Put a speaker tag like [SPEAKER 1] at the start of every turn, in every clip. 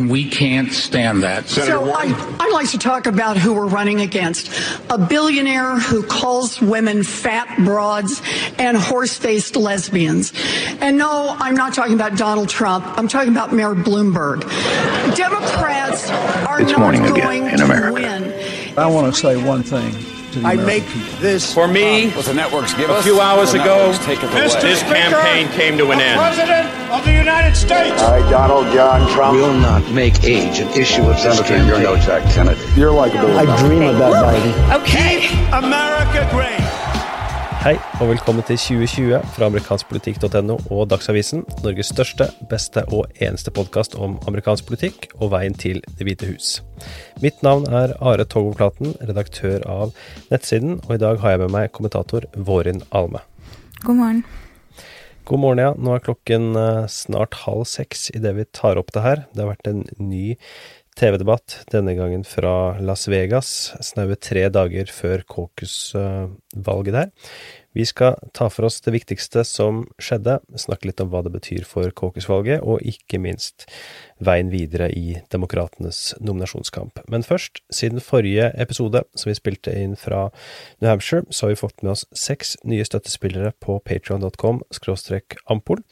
[SPEAKER 1] and we can't stand that.
[SPEAKER 2] Senator so I, would like to talk about who we're running against. A billionaire who calls women fat broads and horse-faced lesbians. And no, I'm not talking about Donald Trump. I'm talking about Mayor Bloomberg. Democrats are
[SPEAKER 3] it's
[SPEAKER 2] not
[SPEAKER 3] going
[SPEAKER 2] to win.
[SPEAKER 4] I want to say one thing.
[SPEAKER 5] I make this
[SPEAKER 6] for me.
[SPEAKER 5] What the networks give
[SPEAKER 6] a few hours ago,
[SPEAKER 5] Mr.
[SPEAKER 6] this
[SPEAKER 5] Speaker,
[SPEAKER 6] campaign came to an end.
[SPEAKER 7] President of the United States.
[SPEAKER 8] I, Donald John Trump,
[SPEAKER 9] will not make age an issue of
[SPEAKER 8] Senator. You're no Jack Kennedy.
[SPEAKER 10] You're likable.
[SPEAKER 11] I dream about Biden.
[SPEAKER 7] Okay. Keep America great.
[SPEAKER 12] Hei, og velkommen til 2020 fra amerikanskpolitikk.no og Dagsavisen, Norges største, beste og eneste podkast om amerikansk politikk og veien til Det hvite hus. Mitt navn er Are Togoplaten, redaktør av nettsiden, og i dag har jeg med meg kommentator Vårin Alme.
[SPEAKER 13] God morgen.
[SPEAKER 12] God morgen, ja. Nå er klokken eh, snart halv seks idet vi tar opp det her. Det har vært en ny TV-debatt, denne gangen fra Las Vegas, snaue tre dager før caucus-valget der. Vi skal ta for oss det viktigste som skjedde, snakke litt om hva det betyr for caucus-valget, og ikke minst veien videre i demokratenes nominasjonskamp. Men først, siden forrige episode, som vi spilte inn fra New Hampshire, så har vi fått med oss seks nye støttespillere på patreon.com ampol.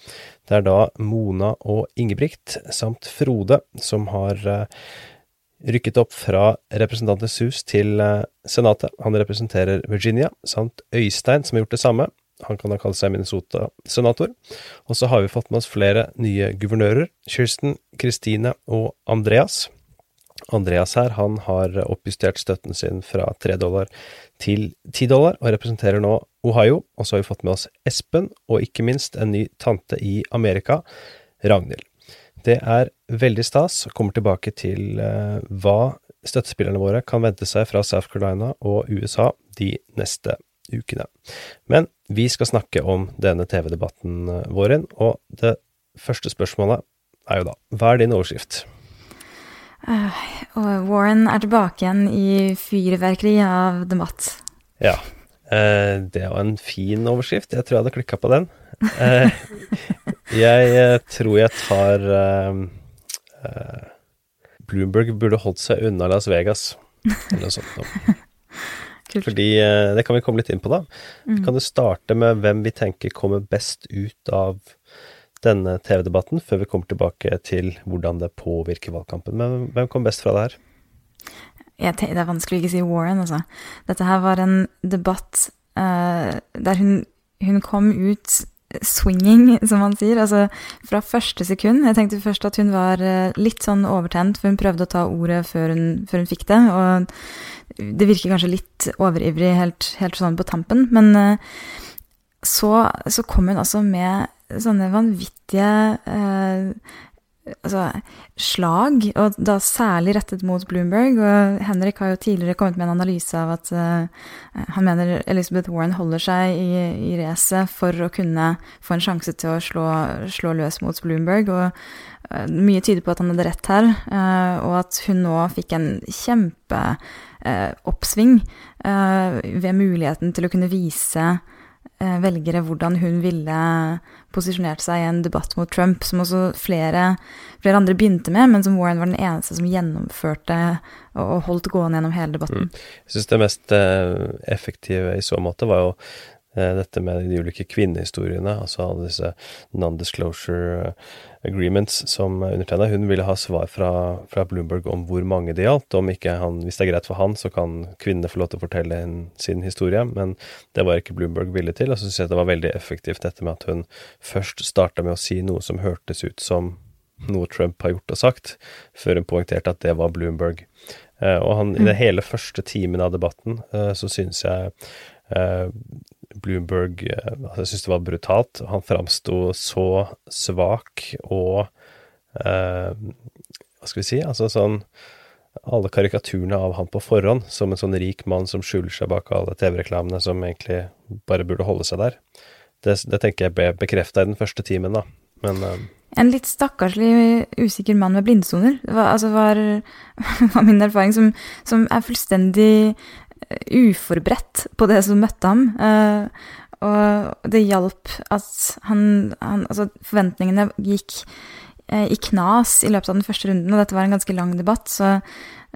[SPEAKER 12] Det er da Mona og Ingebrigt, samt Frode, som har eh, rykket opp fra Representantenes hus til eh, Senatet. Han representerer Virginia, samt Øystein, som har gjort det samme. Han kan da kalle seg Minnesota-senator. Og så har vi fått med oss flere nye guvernører. Kirsten, Kristine og Andreas. Andreas her, han har oppjustert støtten sin fra tre dollar til ti dollar, og representerer nå Ohio. Og så har vi fått med oss Espen, og ikke minst en ny tante i Amerika, Ragnhild. Det er veldig stas. Kommer tilbake til uh, hva støttespillerne våre kan vente seg fra South Carolina og USA de neste ukene. Men vi skal snakke om denne TV-debatten uh, vår, og det første spørsmålet er jo da, hva er din overskrift?
[SPEAKER 13] Uh, Warren er tilbake igjen i fyrverkeri av debatt.
[SPEAKER 12] Ja. Uh, det var en fin overskrift. Jeg tror jeg hadde klikka på den. Uh, jeg uh, tror jeg tar uh, Bloomberg burde holdt seg unna Las Vegas, eller noe sånt. Fordi Det kan vi komme litt inn på, da. Mm. Kan du starte med hvem vi tenker kommer best ut av denne TV-debatten, før vi kommer tilbake til hvordan det påvirker valgkampen. Men hvem kom best fra det her?
[SPEAKER 13] det er vanskelig å ikke si Warren, altså. Dette her var en debatt der hun, hun kom ut swinging, som man sier. Altså fra første sekund. Jeg tenkte først at hun var eh, litt sånn overtent, for hun prøvde å ta ordet før hun, før hun fikk det. Og det virker kanskje litt overivrig helt, helt sånn på tampen. Men eh, så, så kom hun altså med sånne vanvittige eh, altså, slag, og da særlig rettet mot Bloomberg. Og Henrik har jo tidligere kommet med en analyse av at uh, han mener Elizabeth Warren holder seg i, i racet for å kunne få en sjanse til å slå, slå løs mot Bloomberg. og uh, Mye tyder på at han hadde rett her, uh, og at hun nå fikk en kjempeoppsving ved muligheten til å kunne vise velgere hvordan hun ville posisjonert seg i en debatt mot Trump, som også flere, flere, andre begynte med, men som Warren var den eneste som gjennomførte og holdt gående gjennom hele debatten. Mm.
[SPEAKER 12] Jeg syns det mest eh, effektive i så måte var jo Eh, dette med de ulike kvinnehistoriene, altså alle disse non-disclosure agreements som undertegna. Hun ville ha svar fra, fra, Bloomberg om hvor mange det gjaldt. Om ikke han, hvis det er greit for han, så kan kvinnene få lov til å fortelle sin historie. Men det var ikke Bloomberg villig til. Og så syns jeg det var veldig effektivt dette med at hun først starta med å si noe som hørtes ut som noe Trump har gjort og sagt, før hun poengterte at det var Bloomberg. Eh, og han, i den mm. hele første timen av debatten eh, så syns jeg Bloomberg eh, altså Jeg syns det var brutalt. Han framsto så svak og eh, Hva skal vi si? Altså sånn Alle karikaturene av han på forhånd, som en sånn rik mann som skjuler seg bak alle TV-reklamene, som egentlig bare burde holde seg der. Det, det tenker jeg ble bekrefta i den første timen, da. Men eh,
[SPEAKER 13] en litt stakkarslig usikker mann med blindsoner, var, altså var, var min erfaring, som, som, er fullstendig uforberedt på det som møtte ham. Uh, og det hjalp at han, han, Altså, forventningene gikk eh, i knas i løpet av den første runden, og dette var en ganske lang debatt, så,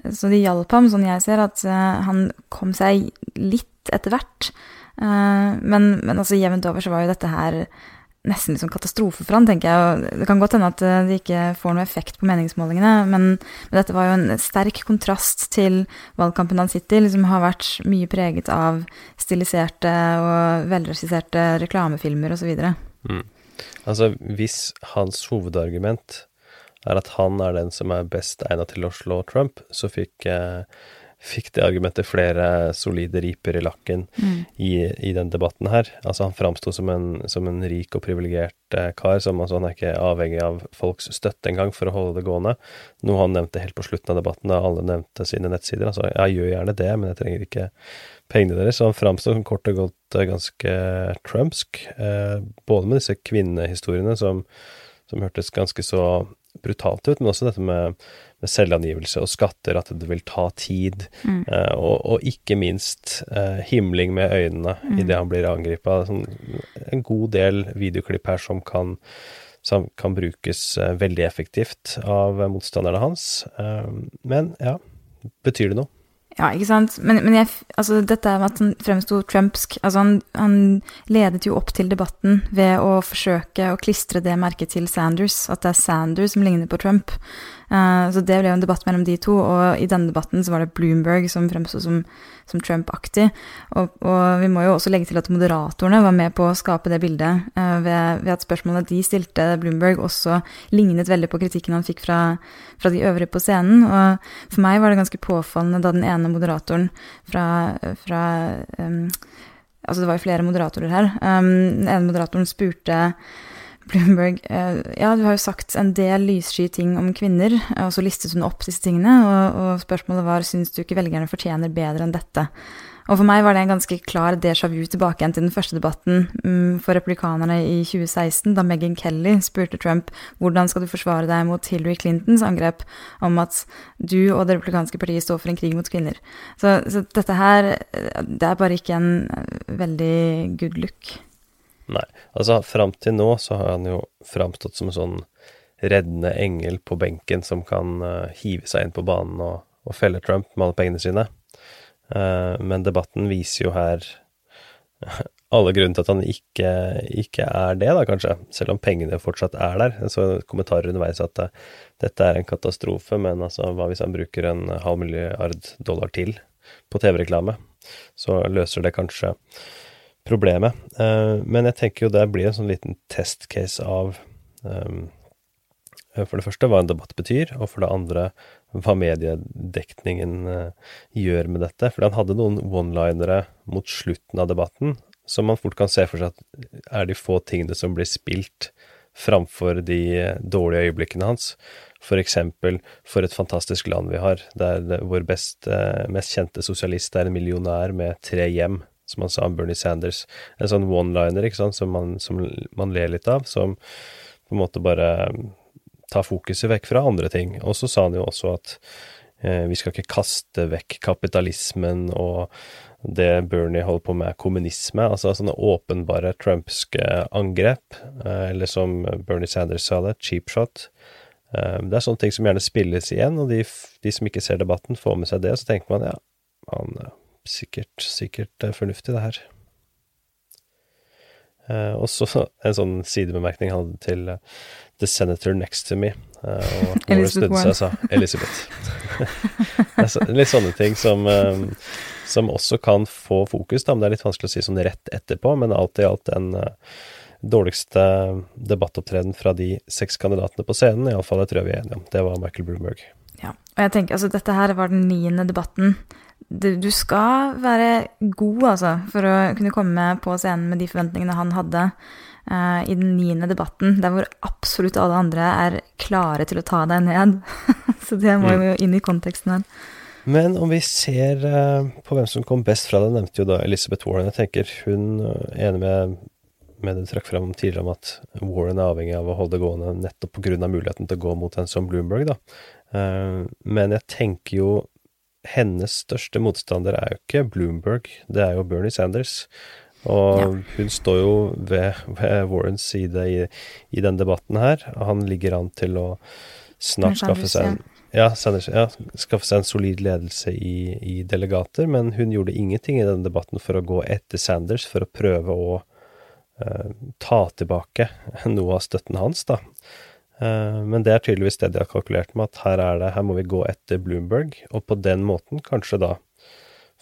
[SPEAKER 13] så det hjalp ham, sånn jeg ser, at uh, han kom seg litt etter hvert. Men, men altså jevnt over så var jo dette her nesten liksom katastrofe for han, tenker jeg. Det kan godt hende at det ikke får noe effekt på meningsmålingene, men, dette var jo en sterk kontrast til valgkampen han sitter i, liksom har vært mye preget av stiliserte og velregisserte reklamefilmer osv.
[SPEAKER 12] Mm. Altså, hvis hans hovedargument er at han er den som er best egnet til å slå Trump, så fikk eh, fikk det argumentet flere solide riper i lakken mm. i, i den debatten her. Altså, han framsto som, som, en rik og privilegert eh, kar, som altså, han er ikke avhengig av folks støtte engang for å holde det gående. Noe han nevnte helt på slutten av debatten, da alle nevnte sine nettsider. Altså, jeg gjør gjerne det, men jeg trenger ikke pengene deres. Så han framsto kort og godt eh, ganske trumpsk, eh, både med disse kvinnehistoriene som, som hørtes ganske så brutalt ut, men også dette med med selvangivelse og skatter, at det vil ta tid. Mm. Uh, og, og, ikke minst uh, himling med øynene mm. idet han blir angrepet. Sånn, en god del videoklipp her som kan, som kan brukes uh, veldig effektivt av motstanderne hans. men ja, betyr det noe?
[SPEAKER 13] Ja, ikke sant. Men, men jeg, altså, dette med at han fremsto trumpsk altså han, han, ledet jo opp til debatten ved å forsøke å klistre det merket til Sanders, at det er Sanders som ligner på Trump. Uh, så det ble jo en debatt mellom de to, og i denne debatten så var det Bloomberg som fremsto som, som Trump-aktig. Og, og, vi må jo også legge til at moderatorene var med på å skape det bildet uh, ved, ved, at spørsmålet de stilte Bloomberg også lignet veldig på kritikken han fikk fra, fra, de øvrige på scenen. Og for meg var det ganske påfallende da den ene moderatoren fra, fra um, Altså det var jo flere moderatorer her. Um, den ene moderatoren spurte Bloomberg eh, Ja, du har jo sagt en del lyssky ting om kvinner, og så listet hun opp disse tingene, og, og spørsmålet var syns du ikke velgerne fortjener bedre enn dette. Og for meg var det en ganske klar déjà vu tilbake igjen til den første debatten um, for republikanerne i 2016, da Meghan Kelly spurte Trump hvordan skal du forsvare deg mot Hillary Clintons angrep om at du og det republikanske partiet står for en krig mot kvinner. Så, så dette her, eh, det er bare ikke en veldig good look.
[SPEAKER 12] Nei. Altså, fram til nå så har han jo framstått som en sånn reddende engel på benken som kan uh, hive seg inn på banen og, og, felle Trump med alle pengene sine. Uh, men debatten viser jo her alle grunner til at han ikke, ikke, er det, da, kanskje. Selv om pengene fortsatt er der. Jeg så kommentarer underveis at uh, dette er en katastrofe, men altså, hva hvis han bruker en halv milliard dollar til på TV-reklame? Så løser det kanskje problemet. Uh, men jeg tenker jo det blir en sånn liten testcase av um, For det første hva en debatt betyr, og for det andre hva mediedekningen uh, gjør med dette. For han hadde noen one-linere mot slutten av debatten som man fort kan se for seg at er de få tingene som blir spilt framfor de dårlige øyeblikkene hans. For eksempel, for et fantastisk land vi har, der vår best, mest kjente sosialist er en millionær med tre hjem som han sa om Bernie Sanders. En sånn one-liner ikke sant, som man, som man, ler litt av, som på en måte bare um, tar fokuset vekk fra andre ting. Og så sa han jo også at eh, vi skal ikke kaste vekk kapitalismen og det Bernie holder på med, kommunisme. Altså sånne åpenbare trumpske angrep, eh, eller som Bernie Sanders sa det, cheap shot. Eh, det er sånne ting som gjerne spilles igjen, og de, de som ikke ser debatten, får med seg det. Så tenker man ja, han sikkert, sikkert eh, fornuftig, det her. Uh, og så en sånn sidebemerkning han hadde til uh, The Senator Next to Me. Uh, og Elizabeth Warren. Sa, Elizabeth. så, litt sånne ting som, um, som også kan få fokus, da, men det er litt vanskelig å si sånn rett etterpå. Men alt i alt den dårligste debattopptreden fra de seks kandidatene på scenen, iallfall det tror jeg vi er enige om. Det var Michael Bloomberg.
[SPEAKER 13] Ja, og jeg tenker altså dette her var den niende debatten du skal være god, altså, for å kunne komme på scenen med de forventningene han hadde uh, i den niende debatten, der hvor absolutt alle andre er klare til å ta deg ned. Så det må jo inn i konteksten her.
[SPEAKER 12] Men om vi ser uh, på hvem som kom best fra det, nevnte jo da Elizabeth Warren. Jeg tenker hun er enig med, med det du trakk fram tidligere om at Warren er avhengig av å holde det gående nettopp pga. muligheten til å gå mot en som Bloomberg, da. Uh, men jeg tenker jo hennes største motstander er jo ikke Bloomberg, det er jo Bernie Sanders. Og
[SPEAKER 13] Ja.
[SPEAKER 12] hun står jo ved, ved Warrens side i, i denne debatten her. og Han ligger an til å snart skaffe seg en ja, Sanders, ja, skaffe seg en solid ledelse i, i delegater, men hun gjorde ingenting i denne debatten for å gå etter Sanders for å prøve å uh, ta tilbake noe av støtten hans, da. Eh, men det er tydeligvis det de har kalkulert med, at her er det, her må vi gå etter Bloomberg, og på den måten kanskje da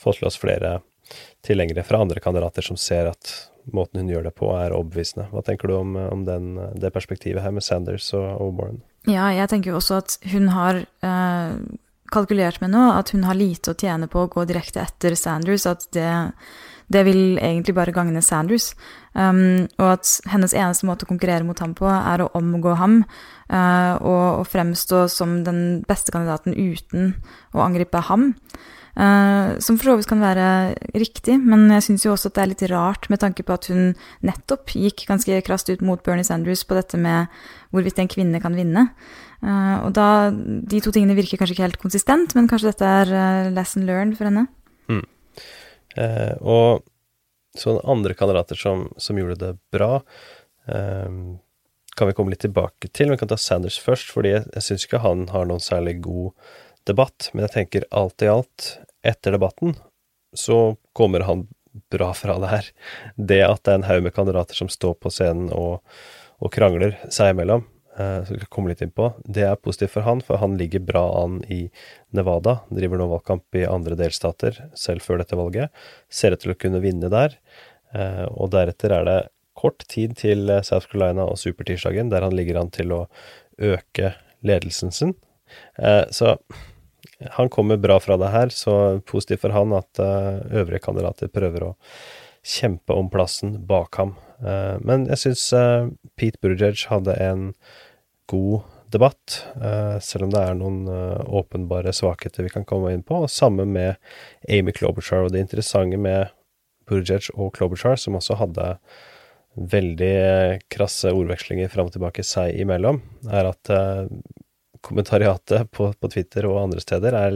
[SPEAKER 12] få til oss flere tilhengere fra andre kandidater som ser at måten hun gjør det på, er overbevisende. Hva tenker du om, om den, det perspektivet her med Sanders og, og Warren?
[SPEAKER 13] Ja, jeg tenker jo også at hun har eh, kalkulert med nå at hun har lite å tjene på å gå direkte etter Sanders, at det, det vil egentlig bare gagne Sanders. Um, og at hennes eneste måte å konkurrere mot ham på, er å omgå ham uh, og, og fremstå som den beste kandidaten uten å angripe ham. Uh, som for så vidt kan være riktig, men jeg syns jo også at det er litt rart med tanke på at hun nettopp gikk ganske krast ut mot Bernie Sanders på dette med hvorvidt en kvinne kan vinne. Uh, og da De to tingene virker kanskje ikke helt konsistent, men kanskje dette er eh, lesson learned for henne?
[SPEAKER 12] Eh, og så andre kandidater som, som gjorde det bra, eh, kan vi komme litt tilbake til. Vi kan ta Sanders først, fordi jeg, jeg syns ikke han har noen særlig god debatt. Men jeg tenker alt i alt, etter debatten, så kommer han bra fra det her. Det at det er en haug med kandidater som står på scenen og, og krangler seg imellom, som vi kan komme litt inn på, det er positivt for han, for han ligger bra an i Nevada. Driver nå valgkamp i andre delstater, selv før dette valget. Ser ut til å kunne vinne der. Eh, og deretter er det kort tid til eh, South Carolina og supertirsdagen, der han ligger an til å øke ledelsen sin. Eh, så han kommer bra fra det her, så positivt for han at eh, øvrige kandidater prøver å kjempe om plassen bak ham. Eh, men jeg syns eh, Pete Buttigieg hadde en god debatt, eh, selv om det er noen åpenbare svakheter vi kan komme inn på. Samme med Amy Klobuchar. Og det interessante med Buttigieg og Klobuchar, som også hadde veldig krasse ordvekslinger fram og tilbake seg imellom, er at kommentariatet på Twitter og andre steder er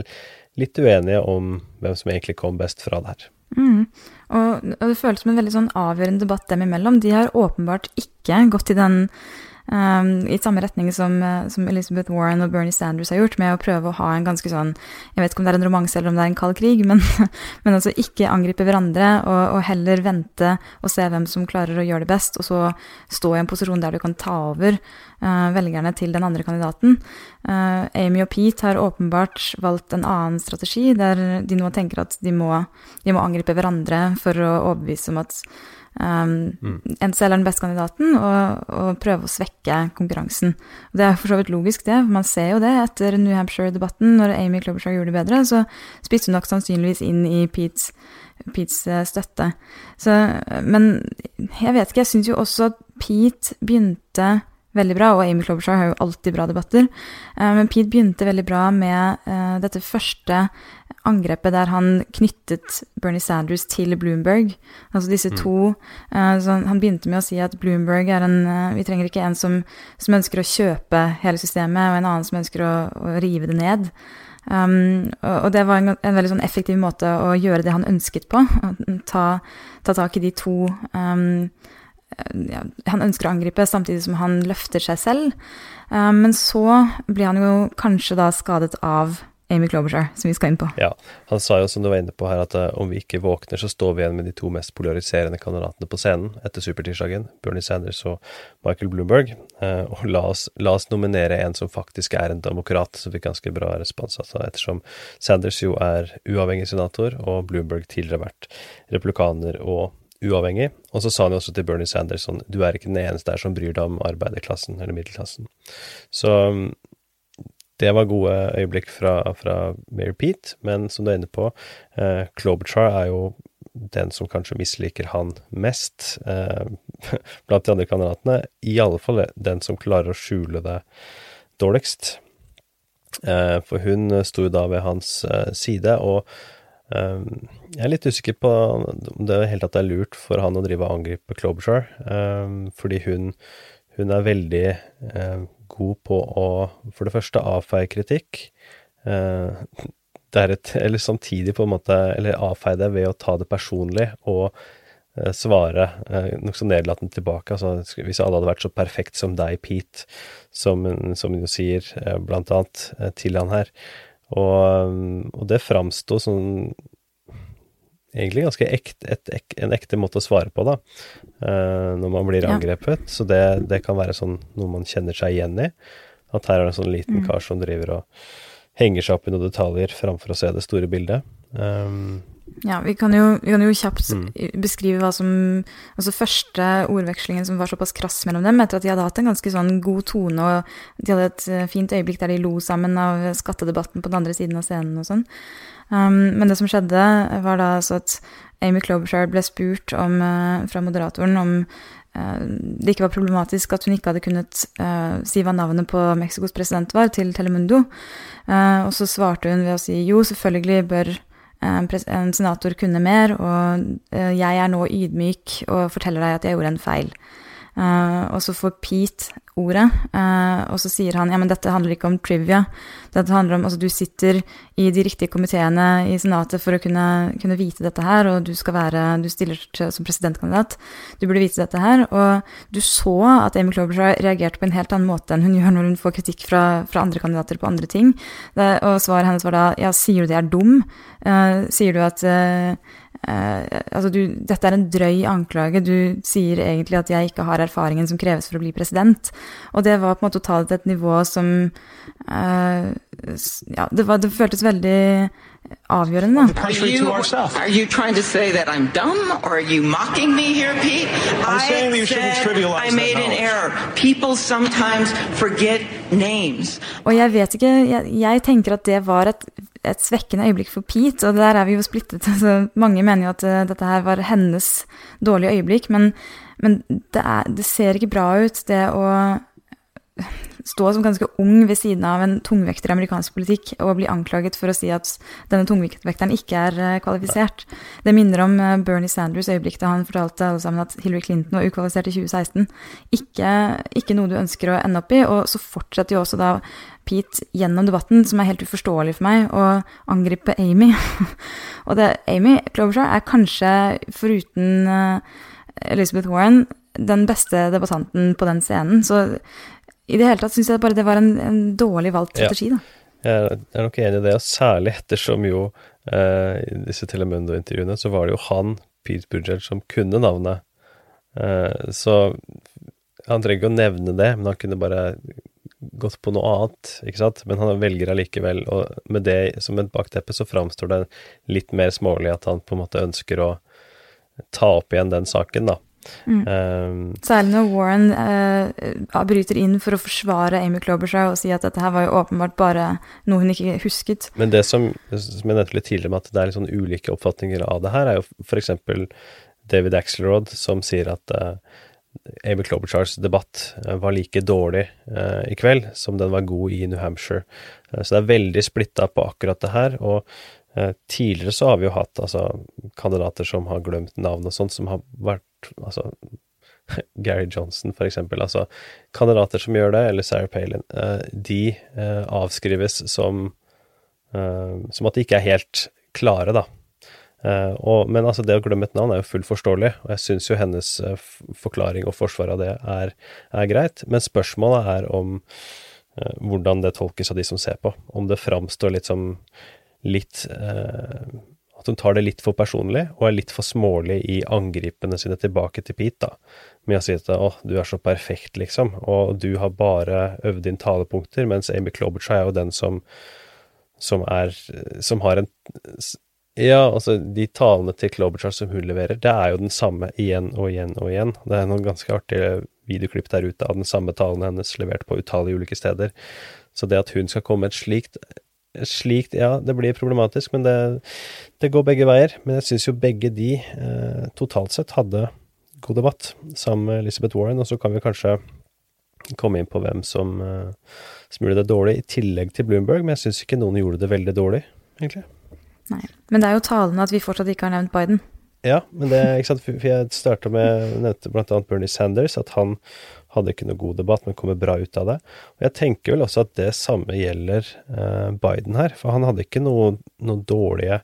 [SPEAKER 12] litt uenige om hvem som egentlig kom best fra det her.
[SPEAKER 13] Mm. Og, og det føles som en veldig sånn avgjørende debatt dem imellom. De har åpenbart ikke gått i den um, i samme retning som, eh, som Elizabeth Warren og Bernie Sanders har gjort, med å prøve å ha en ganske sånn Jeg vet ikke om det er en romanse eller om det er en kald krig, men, men altså ikke angripe hverandre, og, og heller vente og se hvem som klarer å gjøre det best, og så stå i en posisjon der du kan ta over uh, velgerne til den andre kandidaten. Uh, Amy og Pete har åpenbart valgt en annen strategi, der de nå tenker at de må, de må angripe hverandre for å overbevise om at um, en selger den beste kandidaten, og, og prøve å svekke konkurransen. Og det er for så vidt logisk, det. for Man ser jo det etter New Hampshire-debatten. Når Amy Klobuchar gjorde det bedre, så spiste hun nok sannsynligvis inn i Petes, Petes eh, støtte. Så, men jeg vet ikke, jeg syns jo også at Pete begynte veldig bra, og Amy Klobuchar har jo alltid bra debatter. Eh, Men Pete begynte veldig bra med eh, dette første angrepet der han knyttet Bernie Sanders til Bloomberg. Altså disse to eh, så Han begynte med å si at Bloomberg er en Vi trenger ikke en som, som ønsker å kjøpe hele systemet, og en annen som ønsker å, å rive det ned. Um, og det var en, en veldig sånn effektiv måte å gjøre det han ønsket på. Ta, ta tak i de to um, ja, han ønsker å angripe samtidig som han løfter seg selv. Um, men så blir han jo kanskje da skadet av Amy Klobuchar, som vi skal inn på.
[SPEAKER 12] Ja, han sa jo som du var inne på her, at eh, om vi ikke våkner, så står vi igjen med de to mest polariserende kandidatene på scenen etter supertirsdagen, Bernie Sanders og Michael Bloomberg. Eh, og la oss, la oss nominere en som faktisk er en demokrat, som fikk ganske bra respons, altså, ettersom Sanders jo er uavhengig senator, og Bloomberg tidligere har vært republikaner og uavhengig. Og så sa han jo også til Bernie Sanders sånn Du er ikke den eneste der som bryr deg om arbeiderklassen eller middelklassen. Så det var gode øyeblikk fra, fra Mary Pete, men som du er inne på, eh, Klobuchar er jo den som kanskje misliker han mest eh, blant de andre kandidatene. I alle fall den som klarer å skjule det dårligst. Eh, for hun sto jo da ved hans eh, side, og Um, jeg er litt usikker på om det helt tatt er lurt for han å drive og angripe Klobuchar, um, fordi hun, hun er veldig uh, god på å for det første avfeie kritikk, det er et, eller samtidig på en måte, eller avfeie det ved å ta det personlig og eh, svare eh, nokså nedlatende tilbake. Altså, hvis alle hadde vært så perfekt som deg, Pete, som, som hun jo sier, eh, blant annet, eh, til han her. Og, og det framsto som egentlig ganske ekte, et, ek, en ekte måte å svare på, da, eh, når man blir
[SPEAKER 13] Ja.
[SPEAKER 12] angrepet. Så det, det kan være sånn noe man kjenner seg igjen i. At her er det en sånn liten
[SPEAKER 13] Mm.
[SPEAKER 12] kar som driver og henger seg opp i noen detaljer framfor å se det store bildet. Um,
[SPEAKER 13] Ja, vi kan jo, vi kan jo kjapt
[SPEAKER 12] Mm.
[SPEAKER 13] beskrive hva som Altså første ordvekslingen som var såpass krass mellom dem, etter at de hadde hatt en ganske sånn god tone, og de hadde et fint øyeblikk der de lo sammen av skattedebatten på den andre siden av scenen og sånn. Um, men det som skjedde, var da altså at Amy Klobuchar ble spurt om, eh, fra moderatoren om eh, det ikke var problematisk at hun ikke hadde kunnet uh, si hva navnet på Mexicos president var, til Telemundo. Uh, og så svarte hun ved å si jo, selvfølgelig bør en en senator kunne mer, og jeg er nå ydmyk og forteller deg at jeg gjorde en feil. Eh, og så får Pete ordet, uh, og så sier han ja, men dette handler ikke om trivia. Dette handler om altså du sitter i de riktige komiteene i Senatet for å kunne, kunne vite dette her, og du skal være Du stiller til, som presidentkandidat. Du burde vite dette her. Og du så at Amy Klobuchar reagerte på en helt annen måte enn hun gjør når hun får kritikk fra, fra andre kandidater på andre ting. Det, og svaret hennes var da ja, sier du det er dum? Uh, sier du at eh, altså du, dette er en drøy anklage, du sier egentlig at jeg ikke har erfaringen som kreves for å bli president. Og det var på en måte å ta det til et nivå som eh, Ja, det, var, det føltes veldig avgjørende, da.
[SPEAKER 3] Are you, are you trying to say that I'm dumb or are you mocking me here, Pete?
[SPEAKER 7] I'm saying that you shouldn't trivialize
[SPEAKER 3] I made an error. People sometimes forget names.
[SPEAKER 13] Og jeg vet ikke, jeg, jeg tenker at det var et, et svekkende øyeblikk for Pete, og der er vi jo splittet. Altså, mange mener jo at eh, dette her var hennes dårlige øyeblikk, men, men det, er, det ser ikke bra ut, det å stå som ganske ung ved siden av en tungvekter i amerikansk politikk og bli anklaget for å si at denne tungvekteren ikke er eh, kvalifisert. Det minner om eh, Bernie Sanders' øyeblikk da han fortalte alle sammen at Hillary Clinton var ukvalifisert i 2016. Ikke, ikke noe du ønsker å ende opp i. Og så fortsetter jo også da Pete gjennom debatten, som er helt uforståelig for meg, å angripe Amy. og det, Amy Klobuchar er kanskje, foruten eh, Elizabeth Warren, den beste debattanten på den scenen. Så i det hele tatt syns jeg bare det var en, en dårlig valgt
[SPEAKER 12] Ja.
[SPEAKER 13] strategi, da.
[SPEAKER 12] Jeg er nok enig i det, og særlig ettersom jo eh, i disse Telemundo-intervjuene så var det jo han, Pete Buttigieg, som kunne navnet. Eh, så han trenger ikke å nevne det, men han kunne bare gått på noe annet, ikke sant. Men han velger allikevel, og med det som et bakteppe så framstår det litt mer smålig at han på en måte ønsker å ta opp igjen den saken, da. Eh,
[SPEAKER 13] Særlig når Warren eh, bryter inn for å forsvare Amy Klobuchar og si at dette her var jo åpenbart bare noe hun ikke husket.
[SPEAKER 12] Men det som, som jeg nevnte litt tidligere med at det er litt sånn ulike oppfatninger av det her, er jo f.eks. David Axelrod som sier at eh, Amy Klobuchars debatt eh, var like dårlig eh, i kveld som den var god i New Hampshire. Eh, så det er veldig splitta på akkurat det her. Og tidligere så har vi jo hatt altså, kandidater som har glemt navn og sånt, som har vært altså Gary Johnson, for eksempel. Altså kandidater som gjør det, eller Sarah Palin, eh, de eh, avskrives som eh, som at de ikke er helt klare, da. Eh, og, men altså, det å glemme et navn er jo fullt forståelig, og jeg syns jo hennes eh, forklaring og forsvar av det er, er greit. Men spørsmålet er om eh, hvordan det tolkes av de som ser på. Om det framstår litt som litt eh, At hun tar det litt for personlig, og er litt for smålig i angripene sine tilbake til Pete, da. Med å si at å, du er så perfekt, liksom, og du har bare øvd inn talepunkter, mens Amy Klobuchar er jo den som som er Som har en Ja, altså, de talene til Klobuchar som hun leverer, det er jo den samme igjen og igjen og igjen. Det er noen ganske artige videoklipp der ute av den samme talen hennes levert på utallige ulike steder. Så det at hun skal komme med et slikt slikt, ja, det blir problematisk, men det, det går begge veier. Men jeg syns jo begge de eh, totalt sett hadde god debatt sammen med Elizabeth Warren, og så kan vi kanskje komme inn på hvem som, eh, som gjorde det dårlig, i tillegg til Bloomberg, men jeg syns ikke noen gjorde det veldig dårlig, egentlig.
[SPEAKER 13] Nei. Men det er jo talende at vi fortsatt ikke har nevnt Biden.
[SPEAKER 12] Ja, men det, ikke sant, for jeg starta med, nevnte annet Bernie Sanders, at han hadde ikke noe god debatt, men kommer bra ut av det. Og jeg tenker vel også at det samme gjelder eh, Biden her, for han hadde ikke noe, noe dårlige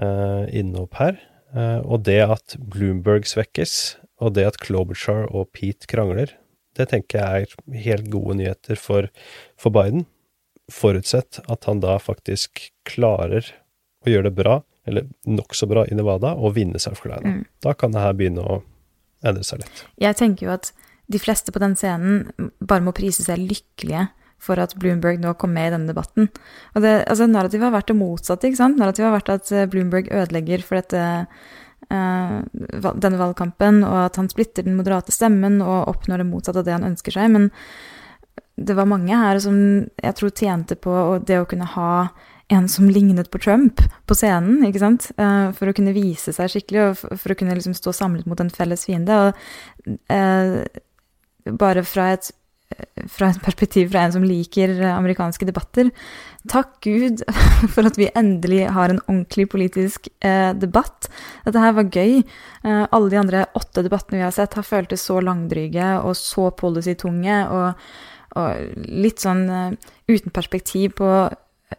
[SPEAKER 12] eh, innhopp her. Eh, og det at Bloomberg svekkes, og det at Klobuchar og Pete krangler, det tenker jeg er helt gode nyheter for, for Biden. Forutsett at han da faktisk klarer å gjøre det bra, eller nokså bra, i Nevada, og vinne South Carolina.
[SPEAKER 13] Mm.
[SPEAKER 12] Da kan det her begynne å endre seg litt.
[SPEAKER 13] Jeg tenker jo at de fleste på den scenen bare må prise seg lykkelige for at Bloomberg nå kom med i denne debatten. Og det, altså Narrativet har vært det motsatte. ikke sant? Narrativet har vært at eh, Bloomberg ødelegger for dette, uh, denne valgkampen, og at han splitter den moderate stemmen og oppnår det motsatte av det han ønsker seg. Men det var mange her som jeg tror tjente på det å kunne ha en som lignet på Trump på scenen, ikke sant? Eh, for å kunne vise seg skikkelig, og for, å kunne liksom stå samlet mot en felles fiende. Og bare fra et, fra et perspektiv fra en som liker amerikanske debatter. Takk Gud for at vi endelig har en ordentlig politisk eh, debatt. Dette her var gøy. Eh, alle de andre åtte debattene vi har sett, har føltes så langdryge og så policy-tunge og, og litt sånn eh, uten perspektiv på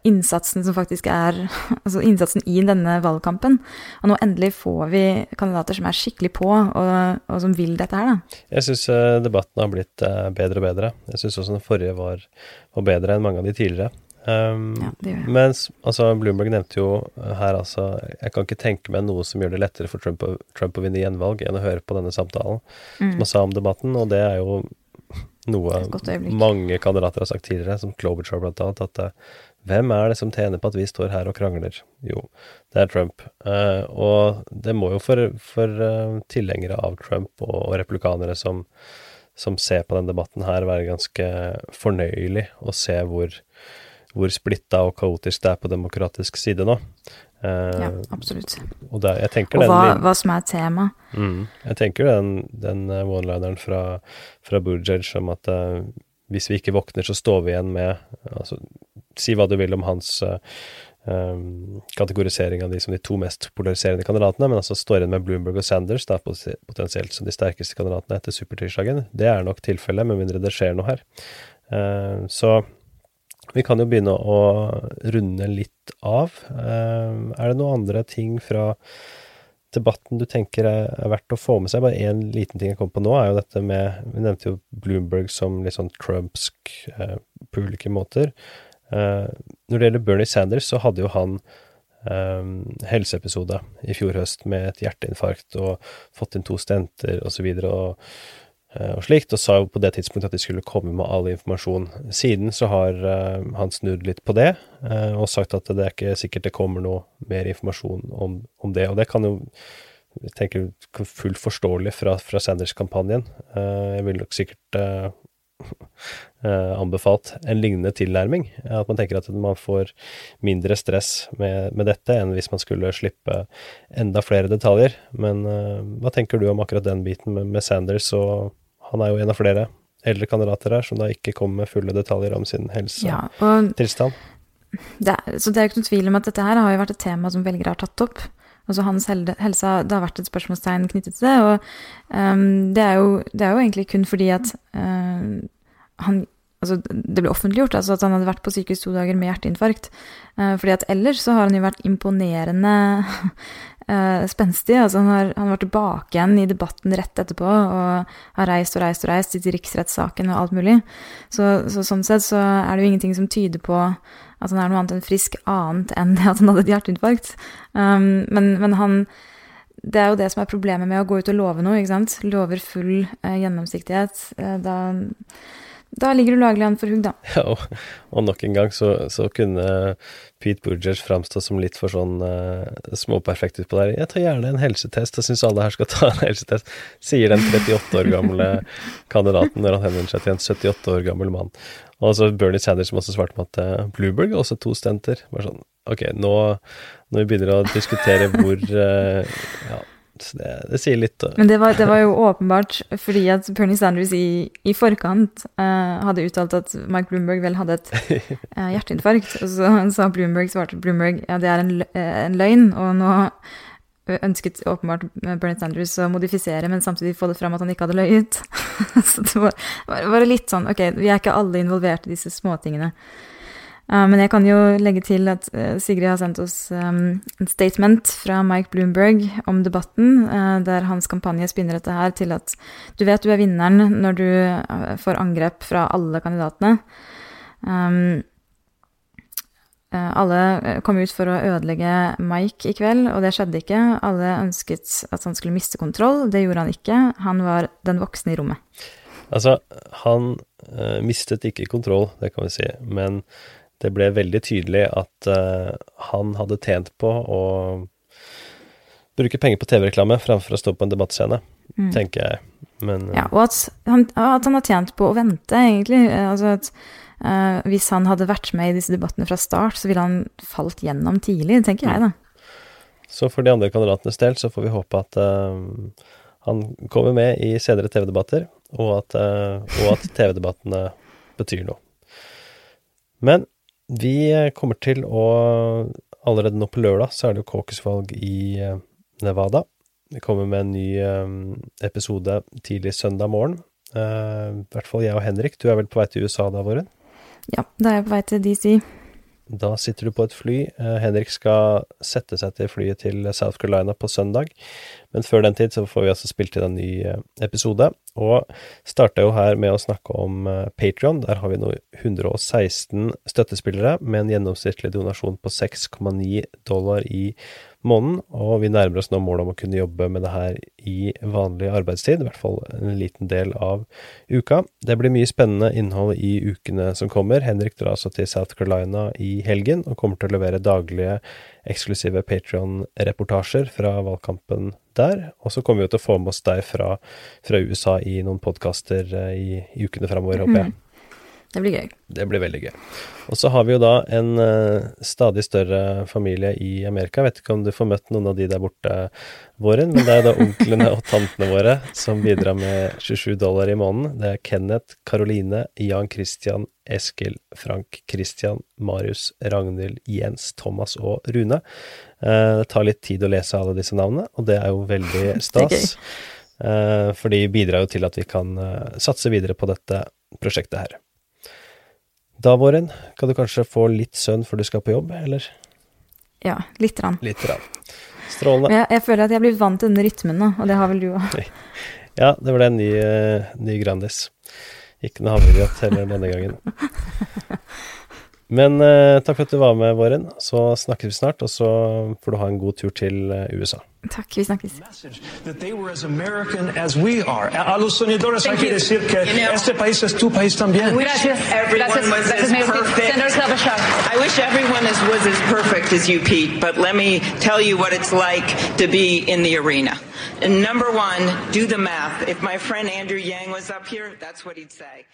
[SPEAKER 13] innsatsen som faktisk er Altså innsatsen i denne valgkampen. Og nå endelig får vi kandidater som er skikkelig på, og, og som vil dette her, da.
[SPEAKER 12] Jeg syns debatten har blitt eh, bedre og bedre. Jeg syns også den forrige var, var bedre enn mange av de tidligere. Um,
[SPEAKER 13] Ja, det gjør jeg.
[SPEAKER 12] mens altså, Bloomberg nevnte jo her altså Jeg kan ikke tenke meg noe som gjør det lettere for Trump Trump å vinne gjenvalg enn å høre på denne samtalen
[SPEAKER 13] Mm.
[SPEAKER 12] som han sa om debatten, og det er jo noe mange kandidater har sagt tidligere, som Klobuchar blant annet, at eh, hvem er det som tjener på at vi står her og krangler? Jo, det er Trump. Eh, og det må jo for, for eh, tilhengere av Trump og, og replikanere som, som ser på den debatten her, være ganske fornøyelig å se hvor, hvor splitta og kaotisk det er på demokratisk side nå. Eh,
[SPEAKER 13] Ja, absolutt.
[SPEAKER 12] og der,
[SPEAKER 13] Og
[SPEAKER 12] den
[SPEAKER 13] hva,
[SPEAKER 12] lin-
[SPEAKER 13] hva som er tema.
[SPEAKER 12] Mm. Jeg tenker den, den eh, one-lineren fra, fra Buttigieg om at eh, hvis vi ikke våkner, så står vi igjen med altså, Si hva du vil om hans um, kategorisering av de som de to mest polariserende kandidatene, men altså står igjen med Bloomberg og Sanders, da poten- potensielt som de sterkeste kandidatene etter supertirsdagen. Det er nok tilfellet, med mindre det skjer noe her. Uh, så vi kan jo begynne å runde litt av. Uh, er det noen andre ting fra debatten du tenker er, er verdt å få med seg? Bare én liten ting jeg kom på nå, er jo dette med Vi nevnte jo Bloomberg som litt sånn Trumpsk uh, på ulike måter. Eh, når det gjelder Bernie Sanders, så hadde jo han eh, helseepisode i fjor høst med et hjerteinfarkt og fått inn to stenter osv. Og, og, eh, og slikt, og sa jo på det tidspunktet at de skulle komme med all informasjon. Siden så har han snudd litt på det, og sagt at det er ikke sikkert det kommer noe mer informasjon om, om det. Og det kan jo jeg tenker fullt forståelig fra, fra Sanders-kampanjen. Jeg vil nok sikkert anbefalt en lignende tilnærming. At man tenker at man får mindre stress med, med dette enn hvis man skulle slippe enda flere detaljer. Men eh, hva tenker du om akkurat den biten med, med Sanders? Og han er jo en av flere eldre kandidater her som da ikke kommer med fulle detaljer om sin
[SPEAKER 13] Ja, og
[SPEAKER 12] tilstand.
[SPEAKER 13] det er, så det er ikke noen tvil om at dette her har jo vært et tema som velgere har tatt opp. Altså hans helse, Det har vært et spørsmålstegn knyttet til det. Og um, det, er jo, det er jo egentlig kun fordi at ehm, han Altså, det ble offentliggjort altså at han hadde vært på sykehus to dager med hjerteinfarkt. Eh, fordi at ellers så har han jo vært imponerende eh, spenstig. Altså han har, han var tilbake igjen i debatten rett etterpå og har reist og reist og reist, til riksrettssaken og alt mulig. Så, så sånn sett så er det jo ingenting som tyder på at han er noe annet enn frisk, annet enn det at han hadde et hjerteinfarkt. Um, men, men han Det er jo det som er problemet med å gå ut og love noe, ikke sant. Lover full eh, gjennomsiktighet. Eh, da, da ligger du laglig an for hugg, da.
[SPEAKER 12] Ja, og, og nok en gang så, så kunne Pete Buttigieg framstå som litt for sånn uh, småperfekt utpå der. Jeg tar gjerne en helsetest, jeg syns alle her skal ta en helsetest, sier den 38 år gamle kandidaten når han henvender seg til en 78 år gammel mann. Og så Bernie Sanders som også svarte med at uh, Bloomberg har også to stenter. Bare sånn, ok, nå når vi begynner å diskutere hvor uh, Ja, så det, det sier litt. uh,
[SPEAKER 13] Men det var, det var jo åpenbart fordi at Bernie Sanders i, i forkant uh, hadde uttalt at Mike Bloomberg vel hadde et uh, hjerteinfarkt. Og så sa Bloomberg, svarte Bloomberg ja, det er en, eh, en løgn. Og nå ønsket åpenbart Bernie Sanders å modifisere, men samtidig få det fram at han ikke hadde løyet. så det var, var, var litt sånn Ok, vi er ikke alle involvert i disse småtingene. Uh, men jeg kan jo legge til at uh, Sigrid har sendt oss um, en statement fra Mike Bloomberg om debatten, uh, der hans kampanje spinner dette her til at du vet du er vinneren når du får angrep fra alle kandidatene. Um, alle kom ut for å ødelegge Mike i kveld, og det skjedde ikke. Alle ønsket at han skulle miste kontroll. Det gjorde han ikke. Han var den voksne i rommet.
[SPEAKER 12] Altså, han mistet ikke kontroll, det kan vi si, men det ble veldig tydelig at uh, han hadde tjent på å bruke penger på TV-reklame framfor å stå på en debattscene, mm. tenker jeg. Men,
[SPEAKER 13] uh, ja, og at han, at han, har tjent på å vente, egentlig. Altså at uh, hvis han hadde vært med i disse debattene fra start, så ville han falt gjennom tidlig, tenker jeg, da.
[SPEAKER 12] Så for de andre kandidatenes del så får vi håpe at han kommer med i senere TV-debatter, og at, at TV-debattene betyr noe. Men vi kommer til å Allerede nå på lørdag så er det jo caucus-valg i eh, Nevada. Vi kommer med en ny eh, episode tidlig søndag morgen. Eh, I hvert fall jeg og Henrik. Du er vel på vei til USA da, Våren?
[SPEAKER 13] Ja, da er jeg på vei til DC.
[SPEAKER 12] Da sitter du på et fly. Henrik skal sette seg til flyet til South Carolina på søndag. Men før den tid så får vi altså spilt inn en ny eh, episode. Og starta jo her med å snakke om eh, Patrion. Der har vi nå 116 støttespillere med en gjennomsnittlig donasjon på 6,9 dollar i måneden. Og vi nærmer oss nå målet om å kunne jobbe med det her i vanlig arbeidstid. I hvert fall en liten del av uka. Det blir mye spennende innhold i ukene som kommer. Henrik drar altså til South Carolina i helgen og kommer til å levere daglige eksklusive Patrion-reportasjer fra valgkampen der. Og så kommer vi til å få med oss deg fra, fra USA i noen podkaster eh, i, i, ukene framover, håper jeg.
[SPEAKER 13] Mhm. Det blir gøy.
[SPEAKER 12] Det blir veldig gøy. Og så har vi jo da en uh, stadig større familie i Amerika. Jeg vet ikke om du får møtt noen av de der borte, Våren, men det er da onklene og tantene våre som bidrar med 27 dollar i måneden. Det er Kenneth, Karoline, Jan Christian, Eskil, Frank, Christian, Marius, Ragnhild, Jens, Thomas og Rune. Uh, det tar litt tid å lese alle disse navnene, og det er jo veldig stas. Uh, for de bidrar jo til at vi kan satse videre på dette prosjektet her. Da, Våren, kan du kanskje få litt søvn før du skal på jobb, eller?
[SPEAKER 13] Ja, lite grann.
[SPEAKER 12] Litt grann. Strålende.
[SPEAKER 13] Jeg, jeg, føler at jeg blir vant til denne rytmen nå, og det har vel du òg.
[SPEAKER 12] Ja, det ble en ny, uh, ny Grandis. Ikke noe havregrøt heller denne gangen. Men uh, takk for at du var med, Våren. Så snakkes vi snart, og så får du ha en god tur til uh, USA.
[SPEAKER 13] Takk, vi snakkes.
[SPEAKER 7] That they were as American as we are. A los sonidores hay que decir que you know, este país es tu país también.
[SPEAKER 3] Gracias. Everyone gracias, was as perfect. I wish everyone is, was as perfect as you, Pete, but let me tell you what it's like to be in the arena. And number one, do the math. If my friend Andrew Yang was up here, that's what he'd say.